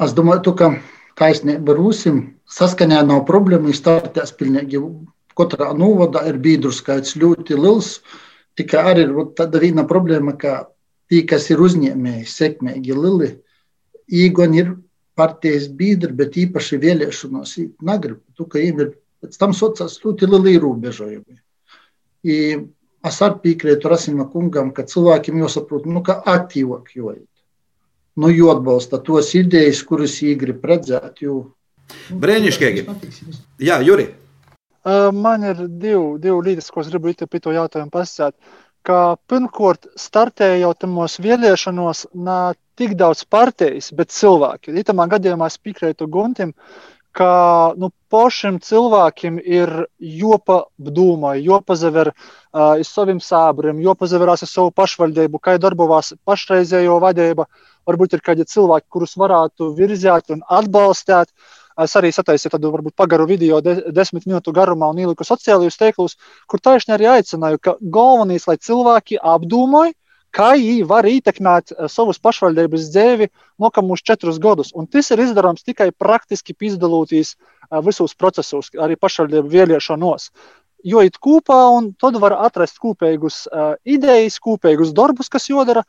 Es domāju, ka taisnība Rūsim saskaņā nav problēma. Startēs pilnīgi katrā novadā ir biedru skaits ļoti liels. Tikai arī ir tāda viena problēma, ka tie, kas ir uzņēmēji, sekmīgi lieli, īgoni ir partijas biedri, bet īpaši vēlēšanos negrib. Tu, ka viņiem ir pēc tam sociāls ļoti lieli ierobežojumi. Es arī piekrītu Rasima kungam, ka cilvēkiem jāsaprot, nu, ka aktīvāk jāiet nu, atbalsta tos idejas, kuras viņi grib redzēt. Jo, nu, Brēnišķīgi. Jā, Juri. Man ir divi, divi lietas, ko es gribu par to jautājumu pasakāt. Ka pirmkārt, startēja jau tamos vēlēšanos ne tik daudz partijas, bet cilvēki. Itamā gadījumā es piekrītu Guntim, ka nu, pašiem cilvēkiem ir jāpadomā, jāpazaver uh, uz saviem sābriem, jāpazaverās uz savu pašvaldību, kā darbovās pašreizējo vadību. Uh, varbūt ir kādi cilvēki, kurus varētu virzīt un atbalstīt. Es arī sataisīju tādu varbūt pagaru video, de, desmit minūtu garumā, un ieliku sociālajos tīklos, kur taisni arī aicināju, ka galvenais, lai cilvēki apdomāja, kā viņi var ietekmēt eh, savus pašvaldības dzīvi nākamos četrus gadus. Un tas ir izdarāms tikai praktiski piedalīties eh, visos procesos, arī pašvaldību vēlēšanos. Jo it kopā, un tad var atrast kopīgus uh, idejas, kopīgus darbus, kas jādara,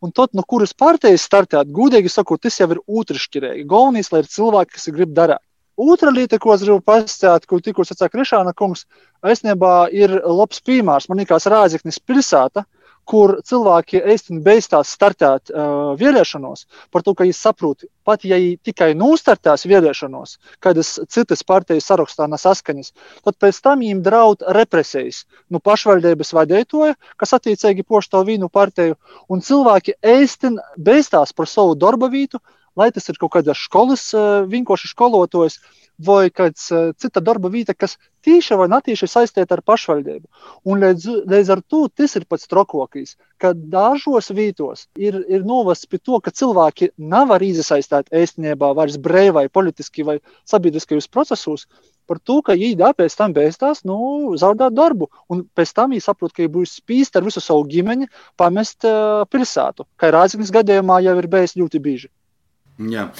Un tad, no kuras partijas startēt, gudīgi sakot, tas jau ir otršķirīgi. Galvenais, lai ir cilvēki, kas grib darīt. Otra lieta, ko es gribu pastāstīt, ko tikko sacīja Krišāna kungs, aizsniegā ir labs piemērs. Man liekas, Rāzaknis pilsēta, uh, kur cilvēki īstenībā beigās startēt uh, vēlēšanos, par to, ka viņi saprot, pat ja viņi tikai nostartēs vēlēšanos, kādas citas partijas sarakstā nesaskaņas, tad pēc tam viņiem draud represijas. No nu, pašvaldības vadītāja, kas attiecīgi pošto vīnu partiju, un cilvēki īstenībā beigās par savu darba vietu, lai tas ir kaut kāda skolas, uh, vienkārši skolotājs vai kāds uh, cita darba vieta, kas tīši vai netīši saistīta ar pašvaldību. Un līdz, līdz ar to tas ir pats trokokīs, ka dažos vītos ir, ir novests pie to, ka cilvēki nevar iesaistīt ēstniecībā vairs brīvai, politiski vai sabiedriskajos procesos. Par to, ka viņi pēc tam beigās nu, zaudēt darbu, un pēc tam viņi saprot, ka viņi būs spīsti ar visu savu ģimeni pamest uh, pilsētu. Kā Rāzaknis gadījumā jau ir bijis ļoti bieži. Jā.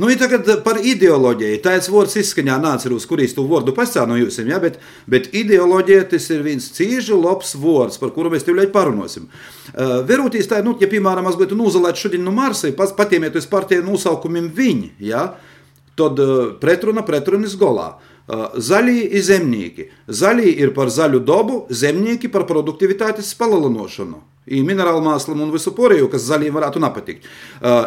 Nu, tagad par ideoloģiju. Tā ir vārds izskaņā, nāceros, kurīs tu vārdu pastāvnojusim, ja? bet, bet ideoloģija tas ir viens cīži labs vārds, par kuru mēs tev ļaut parunāsim. Uh, Verūtīs tā, nu, ja, piemēram, es būtu nozalēt šodien no Marsa, patiemiet uz partiju nosaukumiem viņi, ja? tad uh, pretruna pretrunas golā. Zaļie ir zemnieki. Zaļie ir par zaļu dabu, zemnieki par produktivitātes palielinošanu. I minerālu māslam un visu pārējo, kas zaļiem varētu nepatikt.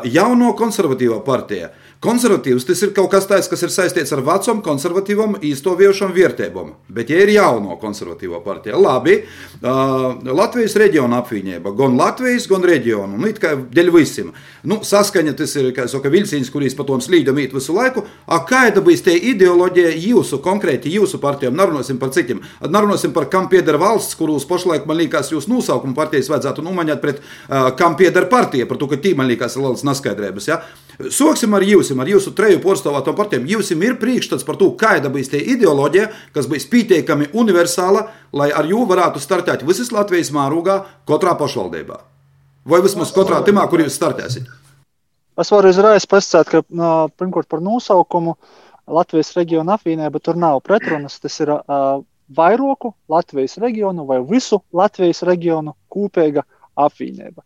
Jauno konservatīvā partija Konservatīvs tas ir kaut kas tāds, kas ir saistīts ar vecām, konservatīvām, īstoviešām vērtībām. Bet, ja ir jauno konservatīvo partiju, labi, uh, Latvijas reģiona apvienība, gan Latvijas, gan reģionu, nu, kā dēļ visiem. Nu, saskaņa tas ir, kā saka, vilciens, kurīs pa tom slīdam īt visu laiku. A kāda būs tie ideoloģija jūsu, konkrēti jūsu partijām? Narunāsim par citiem. Narunāsim par kam pieder valsts, kurus pašlaik, man liekas, jūs nosaukumu partijas vajadzētu nomaņot pret uh, kam pieder partija, par to, ka tī, man liekas, ir lielas neskaidrības. Ja? Soksim ar jums, ar jūsu treju porcelāna partijām. Jums ir priekšstats par to, kāda būs tā ideoloģija, kas būs pietiekami universāla, lai ar jū varētu startēt visas Latvijas mārūgā, katrā pašvaldībā. Vai vismaz katrā timā, kur jūs startēsiet? Es varu uzreiz pasakāt, ka pirmkārt par nosaukumu Latvijas reģiona apvienība tur nav pretrunas. Tas ir uh, vairoku Latvijas reģionu vai visu Latvijas reģionu kopīga apvienība.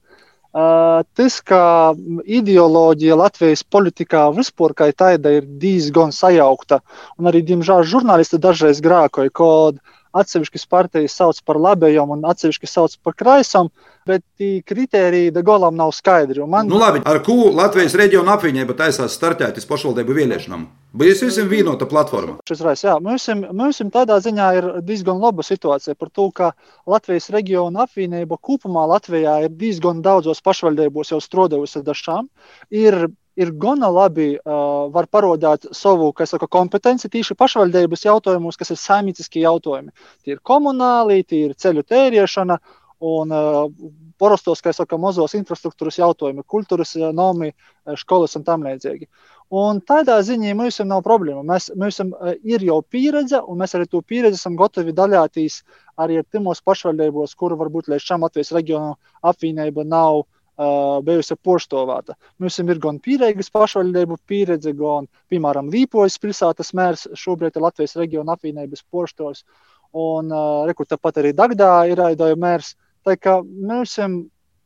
Tas, ka ideoloģija Latvijas politikā vispār kā tāda ir diezgan sajaukta, un arī, diemžēl, žurnālisti dažreiz grākoja, kad atsevišķas partijas sauc par labējām un atsevišķas sauc par kreisām, bet kriteriji galam nav skaidri. Man... Nu, labi, ar ko Latvijas reģiona apvienība taisās startēt uz pašvaldību vēlēšanām? Būs visiem vienota platforma. Reiz, jā, mums, mums tādā ziņā ir diezgan laba situācija par to, ka Latvijas reģiona apvienība kopumā Latvijā ir diezgan daudzos pašvaldībos jau strādājusi ar dažām. Ir ir gana labi uh, var parādīt savu saku, kompetenci tieši pašvaldības jautājumos, kas ir saimnieciskie jautājumi. Tie ir komunāli, tie ir ceļu tēriešana, un uh, parastos, kā saka, mazos infrastruktūras jautājumi, kultūras uh, nomi, uh, skolas un tam līdzīgi. Un tādā ziņā mums nav problēma. Mēs, mums ir jau pieredze, un mēs arī to pieredzi esam gatavi daļāties arī ar timos pašvaldībos, kuru varbūt līdz šim Latvijas reģionu apvienība nav uh, bijusi poštovāta. Mums ir gan pierīgas pašvaldību pieredze, gan, piemēram, Līpojas pilsētas mērs šobrīd ir Latvijas reģiona apvienības poštovs. Un, uh, rekur, tāpat arī Dagdā ir aidoja mērs. Tā kā mums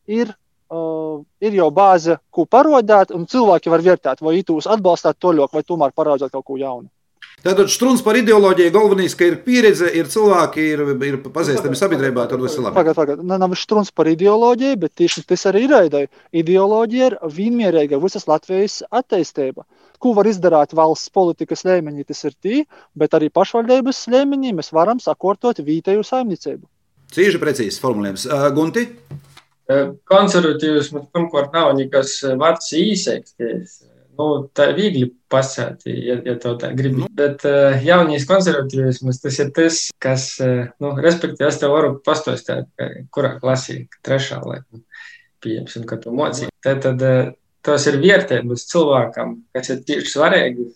ir, uh, ir jau bāze, ko parodēt, un cilvēki var vērtēt, vai jūs atbalstāt to ļoti, vai tomēr parādāt kaut ko jaunu. Tātad strūns par ideoloģiju galvenais, ka ir pieredze, ir cilvēki, ir, ir pazīstami sabiedrībā, tad viss ir labi. Pagad, pagad. Nav strūns par ideoloģiju, bet tieši tas arī ir ideja. Ideoloģija ir vienmērīga visas Latvijas attīstība. Ko var izdarīt valsts politikas līmenī, tas ir tī, bet arī pašvaldības līmenī mēs varam sakortot vietēju saimniecību. Cīži precīzs formulējums. Gunti? Konservatīvs, pirmkārt, nav nekas vārds īsēks. Nu, tā ir viegli pasēt, ja, ja tev tā grib. Nu. Bet uh, jaunīs konservatīvisms tas ir tas, kas, uh, nu, respektīvi, es tev varu pastostāt, kurā klasī, trešā, laikam, pieņemsim, ka tu mocī. Tad, tad uh, tas ir vērtības cilvēkam, kas ir tieši svarīgi,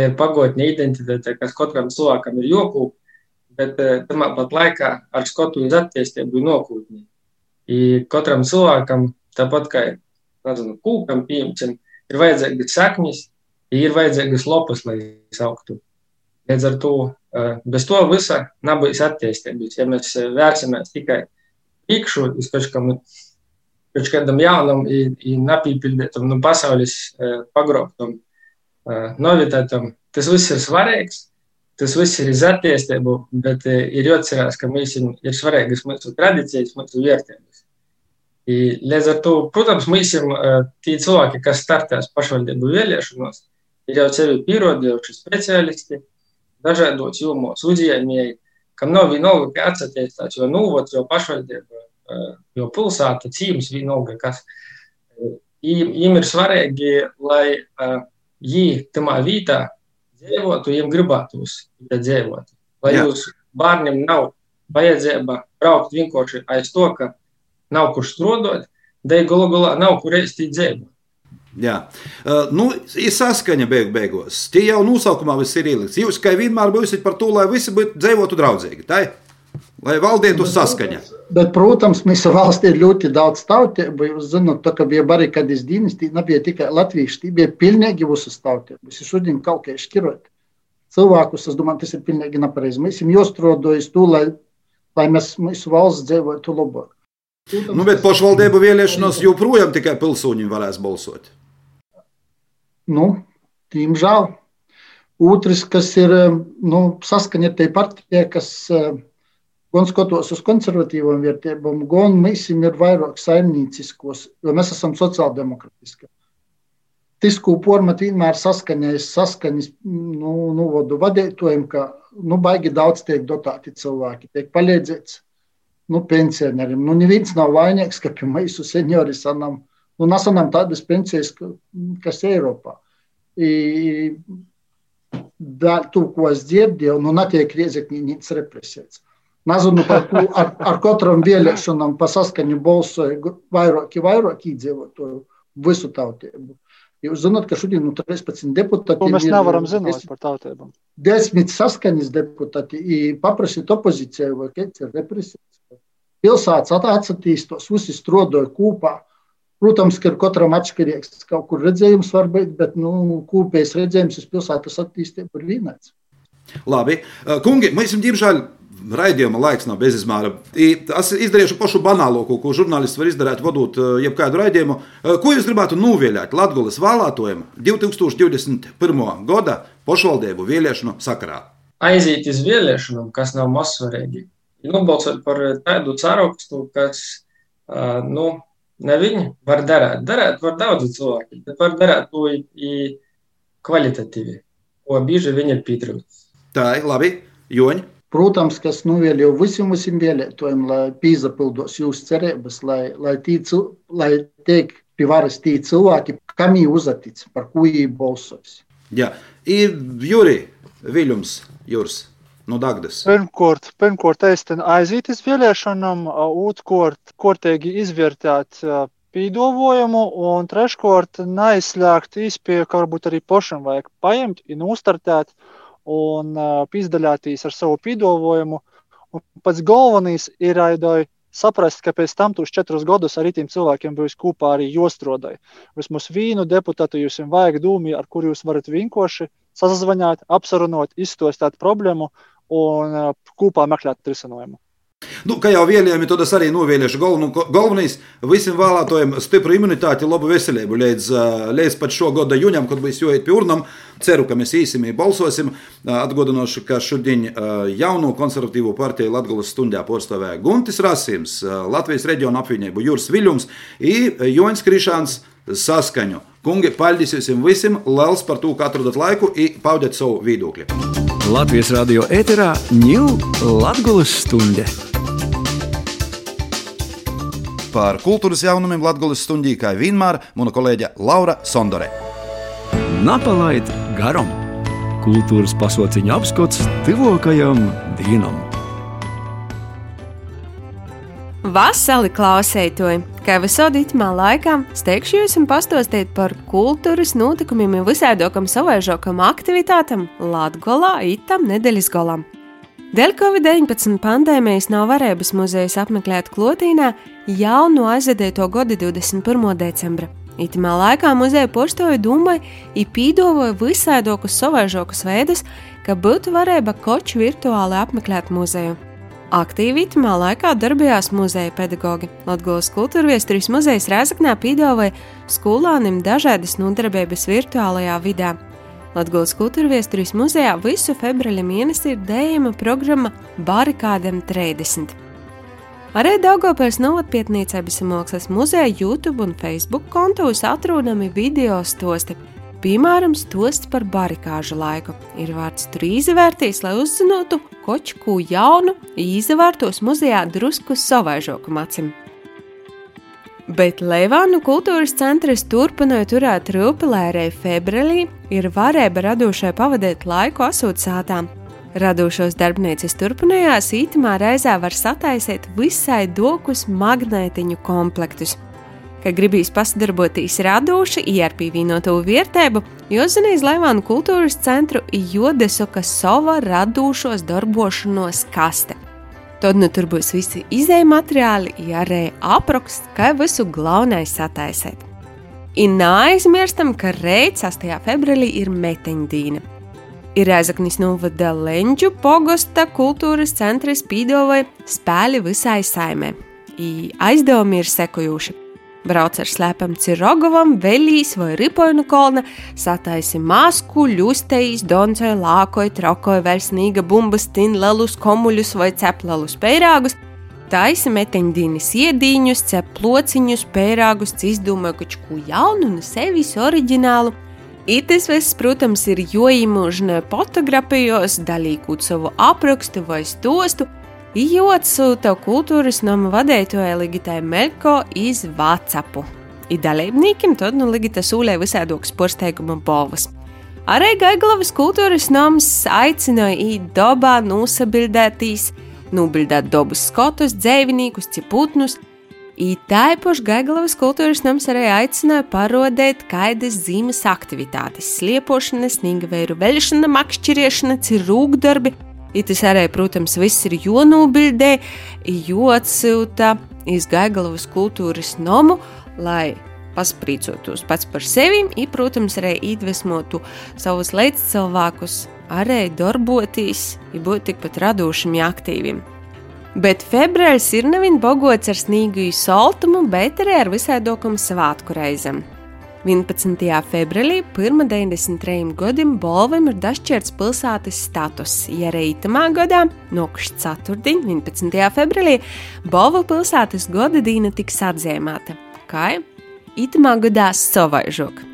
ir pagotņa identitāte, kas katram cilvēkam ir jokūp bet eh, tamā pat laikā ar skotu uz attīstību nokūtni. I katram cilvēkam, tāpat kā nezinu, kūkam, pieņemsim, ir vajadzīgas saknes, ir vajadzīgas lopas, lai sauktu. Līdz ar to eh, bez to visa nebūs attīstības. Ja mēs eh, vērsimies tikai priekšu, uz kaut kam, kaut kādam jaunam, nepīpildītam, no pasaules pagrobtam novitātam, tas viss ir svarīgs. Tas viss ir iz attīstību, bet eh, ir jāatcerās, ka mums ir svarīgas mūsu tradīcijas, mūsu vērtības. I, līdz ar to, protams, mums ir eh, tie cilvēki, kas startēs pašvaldību vēlēšanos, ir jau sevi pierādījuši speciālisti, dažādos jomos uzņēmēji, kam nav vienalga, kā atsatīstās, jo nūvots, jo pašvaldība, eh, jo pilsēta, cīms vienalga, kas. Viņiem ir svarīgi, lai viņi tamā vietā dzīvotu, viņiem gribētos dzīvot. Lai Jā. jūs bērniem nav vajadzība braukt vienkārši aiz to, ka nav kur strādāt, dēļ galu galā nav kur ēst dzīvot. Jā, uh, nu, ir saskaņa beig beigās. Tie jau nosaukumā viss ir ielikts. Jūs kā vienmēr būsiet par to, lai visi dzīvotu draudzīgi. Tā ir. Lai valdītu saskaņa. Bet, protams, mūsu valstī ir ļoti daudz tautību. Jūs zināt, tā, ka bija barikādas dienas, tie nebija tikai latvieši, tie bija pilnīgi visas tautības. Es šodien kaut kā šķirot cilvēkus, es domāju, tas ir pilnīgi nepareizi. Mēs esam jāstrādājas to, lai, lai mēs, mūsu valsts dzīvotu labāk. Nu, bet pašvaldību vēlēšanos joprojām tikai pilsoņi varēs balsot. Nu, diemžēl. Otrs, kas ir nu, saskaņa ar te partijai, kas gan skatos uz konservatīvām vērtībām, gan mēs ir vairāk saimnieciskos, jo mēs esam sociāldemokrātiski. Tisku formatu vienmēr saskaņojas saskaņas nu, nu, vadītājiem, ka nu, baigi daudz tiek dotēti cilvēki, tiek palīdzēts nu, pensionāriem. Nu, neviens nav vainīgs, ka pie mūsu seniori sanām, nu, nesanām tādas pensijas, kas Eiropā. I, vēl to, ko es dzirdēju, nu, netiek riezekņīts represēts. Nezinu, par ko ar, ar katram vēlēšanām pa saskaņu balsoja vairāk, vairāk iedzīvotāju visu tautību. Jūs zināt, ka šodien nu, 13 deputāti. Mēs nevaram zināt par tautībām. Desmit saskaņas deputāti paprasīt opozīcijai, vai kāds ir represijas. Pilsētas attīstos, visi strodoja kopā. Protams, ka katram atšķirīgs kaut kur redzējums var būt, bet nu, kopējais redzējums uz pilsētas attīstību ir vienāds. Labi, kungi, mēs jums diemžēl raidījuma laiks nav bezizmēra. Es izdarīšu pašu banālāko, ko žurnālists var izdarīt, vadot jebkādu raidījumu. Ko jūs gribētu novēlēt Latvijas vēlētājiem 2021. gada pašvaldību vēlēšanu sakarā? Aiziet uz vēlēšanām, kas nav mazsvarīgi. Nobalsot par tādu caurokstu, kas nu, Ne viņi var darīt. Darīt var daudz cilvēku, bet var darīt to kvalitatīvi, ko bieži viņi ir pietrūkst. Tā ir labi, Joņa. Protams, kas nuvēlēju visiem mūsu vēlētājiem, lai pīzapildos jūsu cerības, lai, lai, tī, lai tiek pie varas tie cilvēki, kam viņi uzatic, par ko viņi balsos. Jā, ir Juri Viļums, Jūrs no Dagdas? Pirmkārt, pirmkārt es aiziet uz vēlēšanām, otrkārt, kārtīgi izvērtēt pīdovojumu, un treškārt neizslēgt izpēju, ka varbūt arī pašam vajag paņemt un uzstartēt un pizdaļātīs ar savu pīdovojumu. Un pats galvenais ir aidoj saprast, ka pēc tam tos četrus gadus ar tiem cilvēkiem būs kopā arī jostrodai. Vismaz vīnu deputātu jums vajag dūmi, ar kur jūs varat vienkārši sazvanīt, apsarunot, izstostāt problēmu un kopā meklēt risinājumu. Nu, kā jau vēlējām, tad es arī novēlēšu galvenu, galvenais visiem vēlētājiem stipru imunitāti, labu veselību līdz, līdz pat šo gada jūņam, kad būs jāiet pie urnām. Ceru, ka mēs īsim balsosim. Atgādināšu, ka šodien jauno konservatīvo partiju Latvijas stundā pārstāvēja Guntis Rasims, Latvijas reģiona apvienību Jūras Viļums un Joņs Krišāns saskaņu. Kungi, paldies jums visiem! Liels par to, ka atrodat laiku un paudat savu viedokli! Latvijas radio ēterā ņūl Latvijas stunde! Par kultūras jaunumiem Latvijas stundī, kā vienmēr, mana kolēģe Laura Sondore. Napalaid garam! Kultūras pasauciņa apskats tuvākajam dienam! Vasali klausētoji! Kā visādi itmā laikā, steigšu jums pastostīt par kultūras notikumiem un visādokam savaižokam aktivitātam Latgolā itam nedēļas golam. Dēļ Covid-19 pandēmijas nav varējis muzejus apmeklēt Klotīnā jau no aizvedēto gada 21. decembra. Itamā laikā muzeja poštoju dūmai ir pīdovoja visādokus savaižokus veidus, ka būtu varēja koči virtuāli apmeklēt muzeju. Aktīvi itamā laikā darbojās muzeja pedagogi. Latvijas kultūra viesturīs muzejs Rēzaknē piedāvāja skolānim dažādas nodarbības virtuālajā vidē. Latvijas kultūra viesturīs muzejā visu februāra mēnesi ir dējama programma Barikādem 30. Arī Daugopēs novatpietniecības mākslas muzeja YouTube un Facebook kontos atrodami video stosti Piemēram, stosts par barikāžu laiku. Ir vārds tur izvērtīs, lai uzzinātu kočku jaunu, izvērtos muzejā drusku savaižoku macim. Bet Leivānu kultūras centrs turpināja turēt rūpelērē februārī, ir varēja radošai pavadīt laiku asūtsātām. Radošos darbnīcas turpinājās ītumā reizē var sataisīt visai dokus magnētiņu komplektus – ka gribīs pasadarboties radoši, ar pievienoto vērtību, Jozinīs Laivānu kultūras centru Jodesoka sava radošos darbošanos kaste. Tad nu tur būs visi izēja materiāli, arī apraksts, kā visu galvenais sataisēt. Un neaizmirstam, ka reizē 8. februārī ir meteņdīna. Ir aizaknis novada Lenģu pogosta kultūras centra spīdoja spēli visai saimē. I aizdevumi ir sekojuši brauc ar slēpam Cirogovam, Veļīs vai Ripoinu kolna, sataisi masku, ļustējis, doncoja, lākoja, trokoja, versnīga bumbas, tinlelus, komuļus vai ceplelus peirāgus, taisa meteņdīnis iedīņus, cep plociņus, peirāgus, izdūmoja kaut ko jaunu un sevis oriģinālu. Itis viss, protams, ir joīmužne fotografijos, dalīkot savu aprakstu vai stostu, Ijotsūta kultūras nama vadētoja Ligitai Melko iz Vācapu. I dalībniekiem tad nu Ligita sūlē visādokas porsteiguma balvas. Arī Gaiglavas kultūras nams aicināja īt dobā nosabildētīs, nobildēt dobas skotus, dzēvinīkus, ciputnus. Ītāpaši Gaiglavas kultūras nams arī aicināja parodēt kaidas zīmes aktivitātes - sliepošana, sniega vēru veļšana, makšķiriešana, cirūgdarbi – Itis arī, protams, viss ir jonūbildē, joatsilta iz Gaigalavas kultūras nomu, lai pasprīcotos pats par sevi, un, protams, arī iedvesmotu savus līdzcilvēkus, arī darboties, ja būt tikpat radošiem, aktīviem. Bet februāris ir nevien bogots ar snīgu soltumu, bet arī ar visādokam svātku reizēm. 11. februārī pirmā 93 gadiem Bolvam ir dažķērts pilsētas status, ja arī itamā gadā, nokušs ceturtdiņ, 11. februārī, Bolva pilsētas gada dīna tiks atzīmēta. Kā itamā gadā savaižok.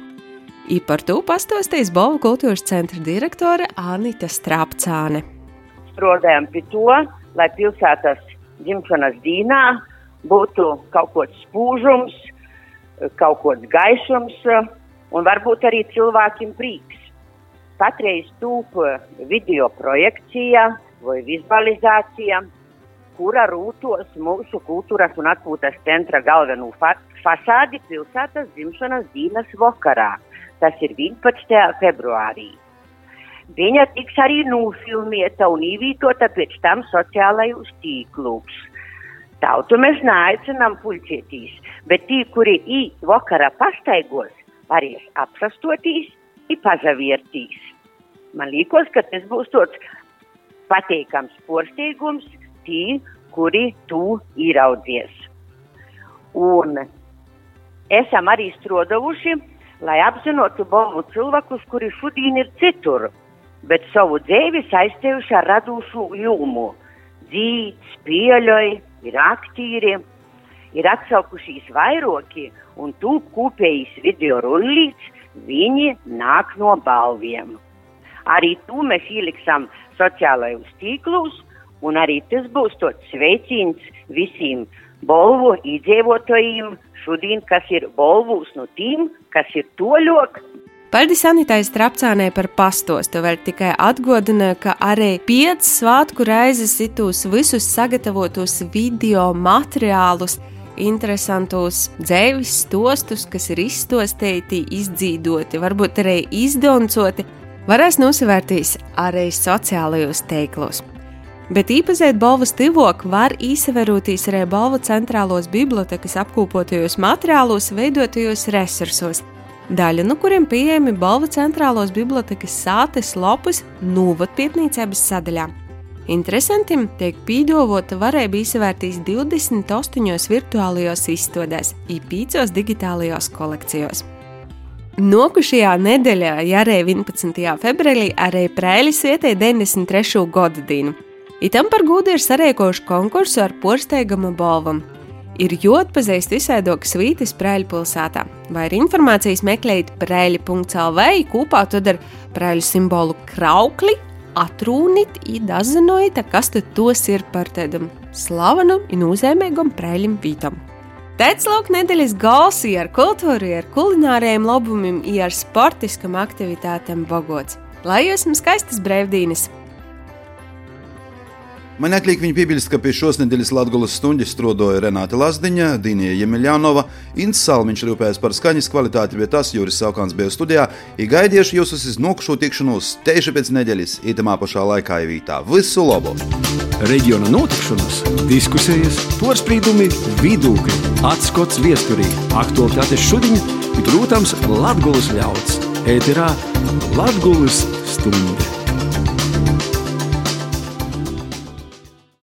I par to pastostīs Bolva kultūras centra direktore Anita Strāpcāne. Strādājam pie to, lai pilsētas dzimšanas dīnā būtu kaut kāds spūžums, kaut kāds gaišums un varbūt arī cilvēkiem prīks. Patreiz tūp video projekcija vai vizualizācija, kura rūtos mūsu kultūras un atpūtas centra galveno fasādi pilsētas dzimšanas dienas vakarā. Tas ir 11. februārī. Viņa tiks arī nofilmēta un īvītota pēc tam sociālajos tīklos. Tautu mēs neaicinām pulcētīs, bet tī, kuri īt vakarā pastaigos, varēs apsastotīs un pazaviertīs. Man liekas, ka tas būs tāds pateikams porsteigums tī, kuri tu ieraudzies. Un esam arī strodavuši, lai apzinotu bomu cilvēkus, kuri šodien ir citur, bet savu dzēvi saistējuši ar radūšu jūmu. Dzīt, spieļoju, ir aktīri, ir atsaukušies vairoki un tūp kopējis video rullīts, viņi nāk no balviem. Arī to mēs ieliksim sociālajos tīklos, un arī tas būs tāds sveiciens visiem bolvu iedzīvotājiem šodien, kas ir bolvūs no tiem, kas ir toļok, Paldies Anitai Strapcānē par pastostu. Vēl tikai atgādināju, ka arī piecas svētku reizes itūs visus sagatavotos video materiālus, interesantus dzīves stostus, kas ir izstostīti, izdzīvoti, varbūt arī izdoncoti, varēs nosevērtīs arī sociālajos teiklos. Bet īpazīt balvas tivoku var īsaverotīs arī balvu centrālos bibliotekas apkopotajos materiālos, veidotajos resursos – daļa no kuriem pieejami balva centrālos bibliotekas sātes lapas nūvatpietnīcības sadaļā. Interesantiem tiek pīdovota varēja izvērtīs 28 virtuālajos izstādēs, īpīcos digitālajos kolekcijos. Nokušajā nedēļā, ja arī 11. februārī, arī Prēļas vietē 93. gada dienu. Itam par gūdu ir sarīkojuši konkursu ar porsteigama balvam, ir jāatpazīst visādokas vītas Prēļu pilsētā. Vai ir informācijas meklēt prēļi.lv, kopā tad ar prēļu simbolu kraukli, atrūnīt, idazinojot, kas tad tos ir par tādam slavenu un nozīmīgam prēļim vītam. Tāds lūk nedēļas gals ar kultūru, ar kulināriem labumiem, ar sportiskam aktivitātēm bogots. Lai jums skaistas brīvdienas! Man atliek viņa piebilst, ka pie šos nedēļas Latvijas stundas strādāja Renāta Lazdiņa, Dīnija Jemeļānova, Inns Salmiņš rūpējas par skaņas kvalitāti, bet tas Juris Saukāns bija studijā. Ir gaidījuši jūs uz nokšo tikšanos tieši pēc nedēļas, itamā pašā laikā īvītā. Visu labu! Reģiona notikšanas, diskusijas, porcelāna, vidūkļi, atskats viesturī, aktuālitātes šodien, protams, Latvijas ļauds. Ēterā Latvijas stundas.